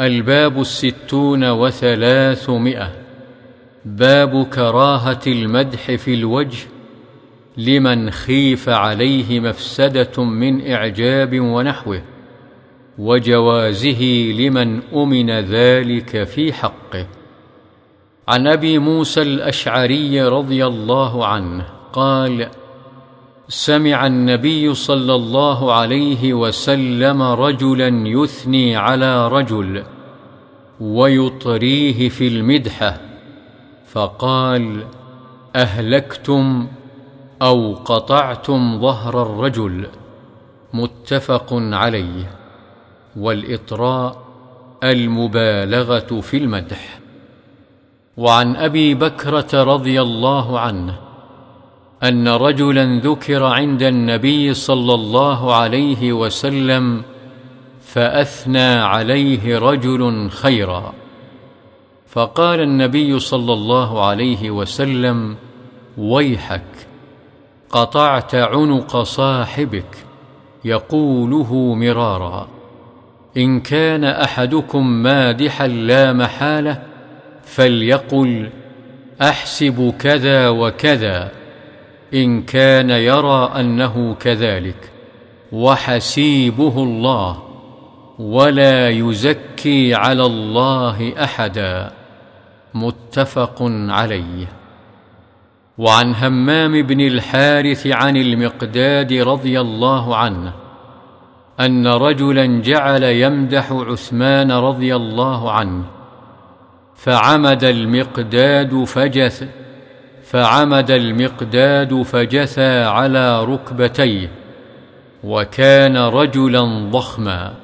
الباب الستون وثلاثمائة. باب كراهة المدح في الوجه. لمن خيف عليه مفسدة من إعجاب ونحوه. وجوازه لمن أمن ذلك في حقه. عن أبي موسى الأشعري رضي الله عنه قال سمع النبي صلى الله عليه وسلم رجلا يثني على رجل ويطريه في المدحة فقال أهلكتم أو قطعتم ظهر الرجل؟ متفق عليه. والإطراء المبالغة في المدح. وعن أبي بكرة رضي الله عنه أن رجلا ذكر عند النبي صلى الله عليه وسلم فأثنى عليه رجل خيرا. فقال النبي صلى الله عليه وسلم ويحك قطعت عنق صاحبك يقوله مرارا. إن كان أحدكم مادحا لا محالة فليقل أحسب كذا وكذا. إن كان يرى أنه كذلك وحسيبه الله ولا يزكي على الله أحدا متفق عليه. وعن همام بن الحارث عن المقداد رضي الله عنه أن رجلا جعل يمدح عثمان رضي الله عنه فعمد المقداد فجث فعمد المقداد فجثى على ركبتيه وكان رجلا ضخما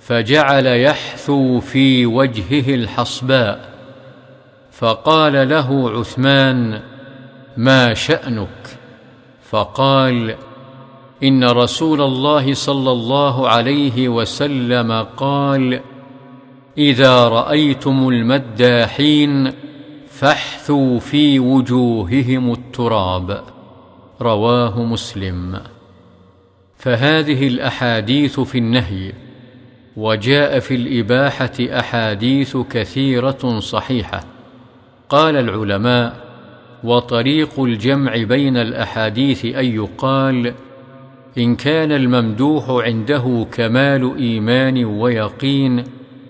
فجعل يحثو في وجهه الحصباء فقال له عثمان ما شأنك؟ فقال إن رسول الله صلى الله عليه وسلم قال إذا رأيتم المداحين فاحثوا في وجوههم التراب. رواه مسلم. فهذه الأحاديث في النهي. وجاء في الإباحة أحاديث كثيرة صحيحة. قال العلماء وطريق الجمع بين الأحاديث أن يقال إن كان الممدوح عنده كمال إيمان ويقين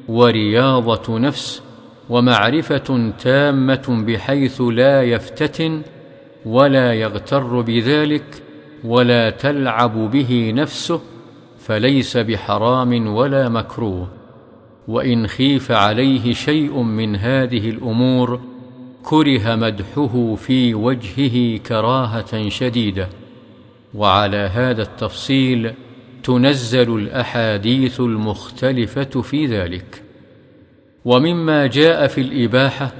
ورياضة نفس ومعرفة تامة بحيث لا يفتتن ولا يغتر بذلك ولا تلعب به نفسه فليس بحرام ولا مكروه. وإن خيف عليه شيء من هذه الأمور كره مدحه في وجهه كراهة شديدة. وعلى هذا التفصيل تنزل الأحاديث المختلفة في ذلك. ومما جاء في الإباحة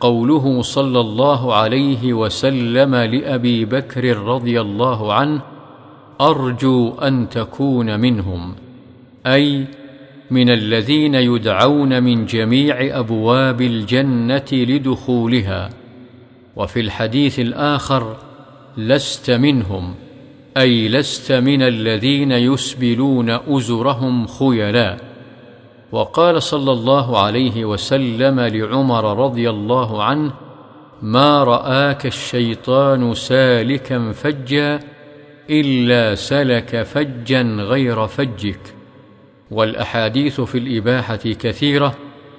قوله صلى الله عليه وسلم لأبي بكر رضي الله عنه أرجو أن تكون منهم أي من الذين يدعون من جميع أبواب الجنة لدخولها وفي الحديث الآخر لست منهم أي لست من الذين يسبلون أزرهم خيلاء. وقال صلى الله عليه وسلم لعمر رضي الله عنه ما رآك الشيطان سالكا فجا إلا سلك فجا غير فجك. والأحاديث في الإباحة كثيرة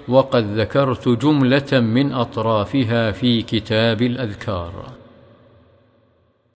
وقد ذكرت جملة من أطرافها في كتاب الأذكار.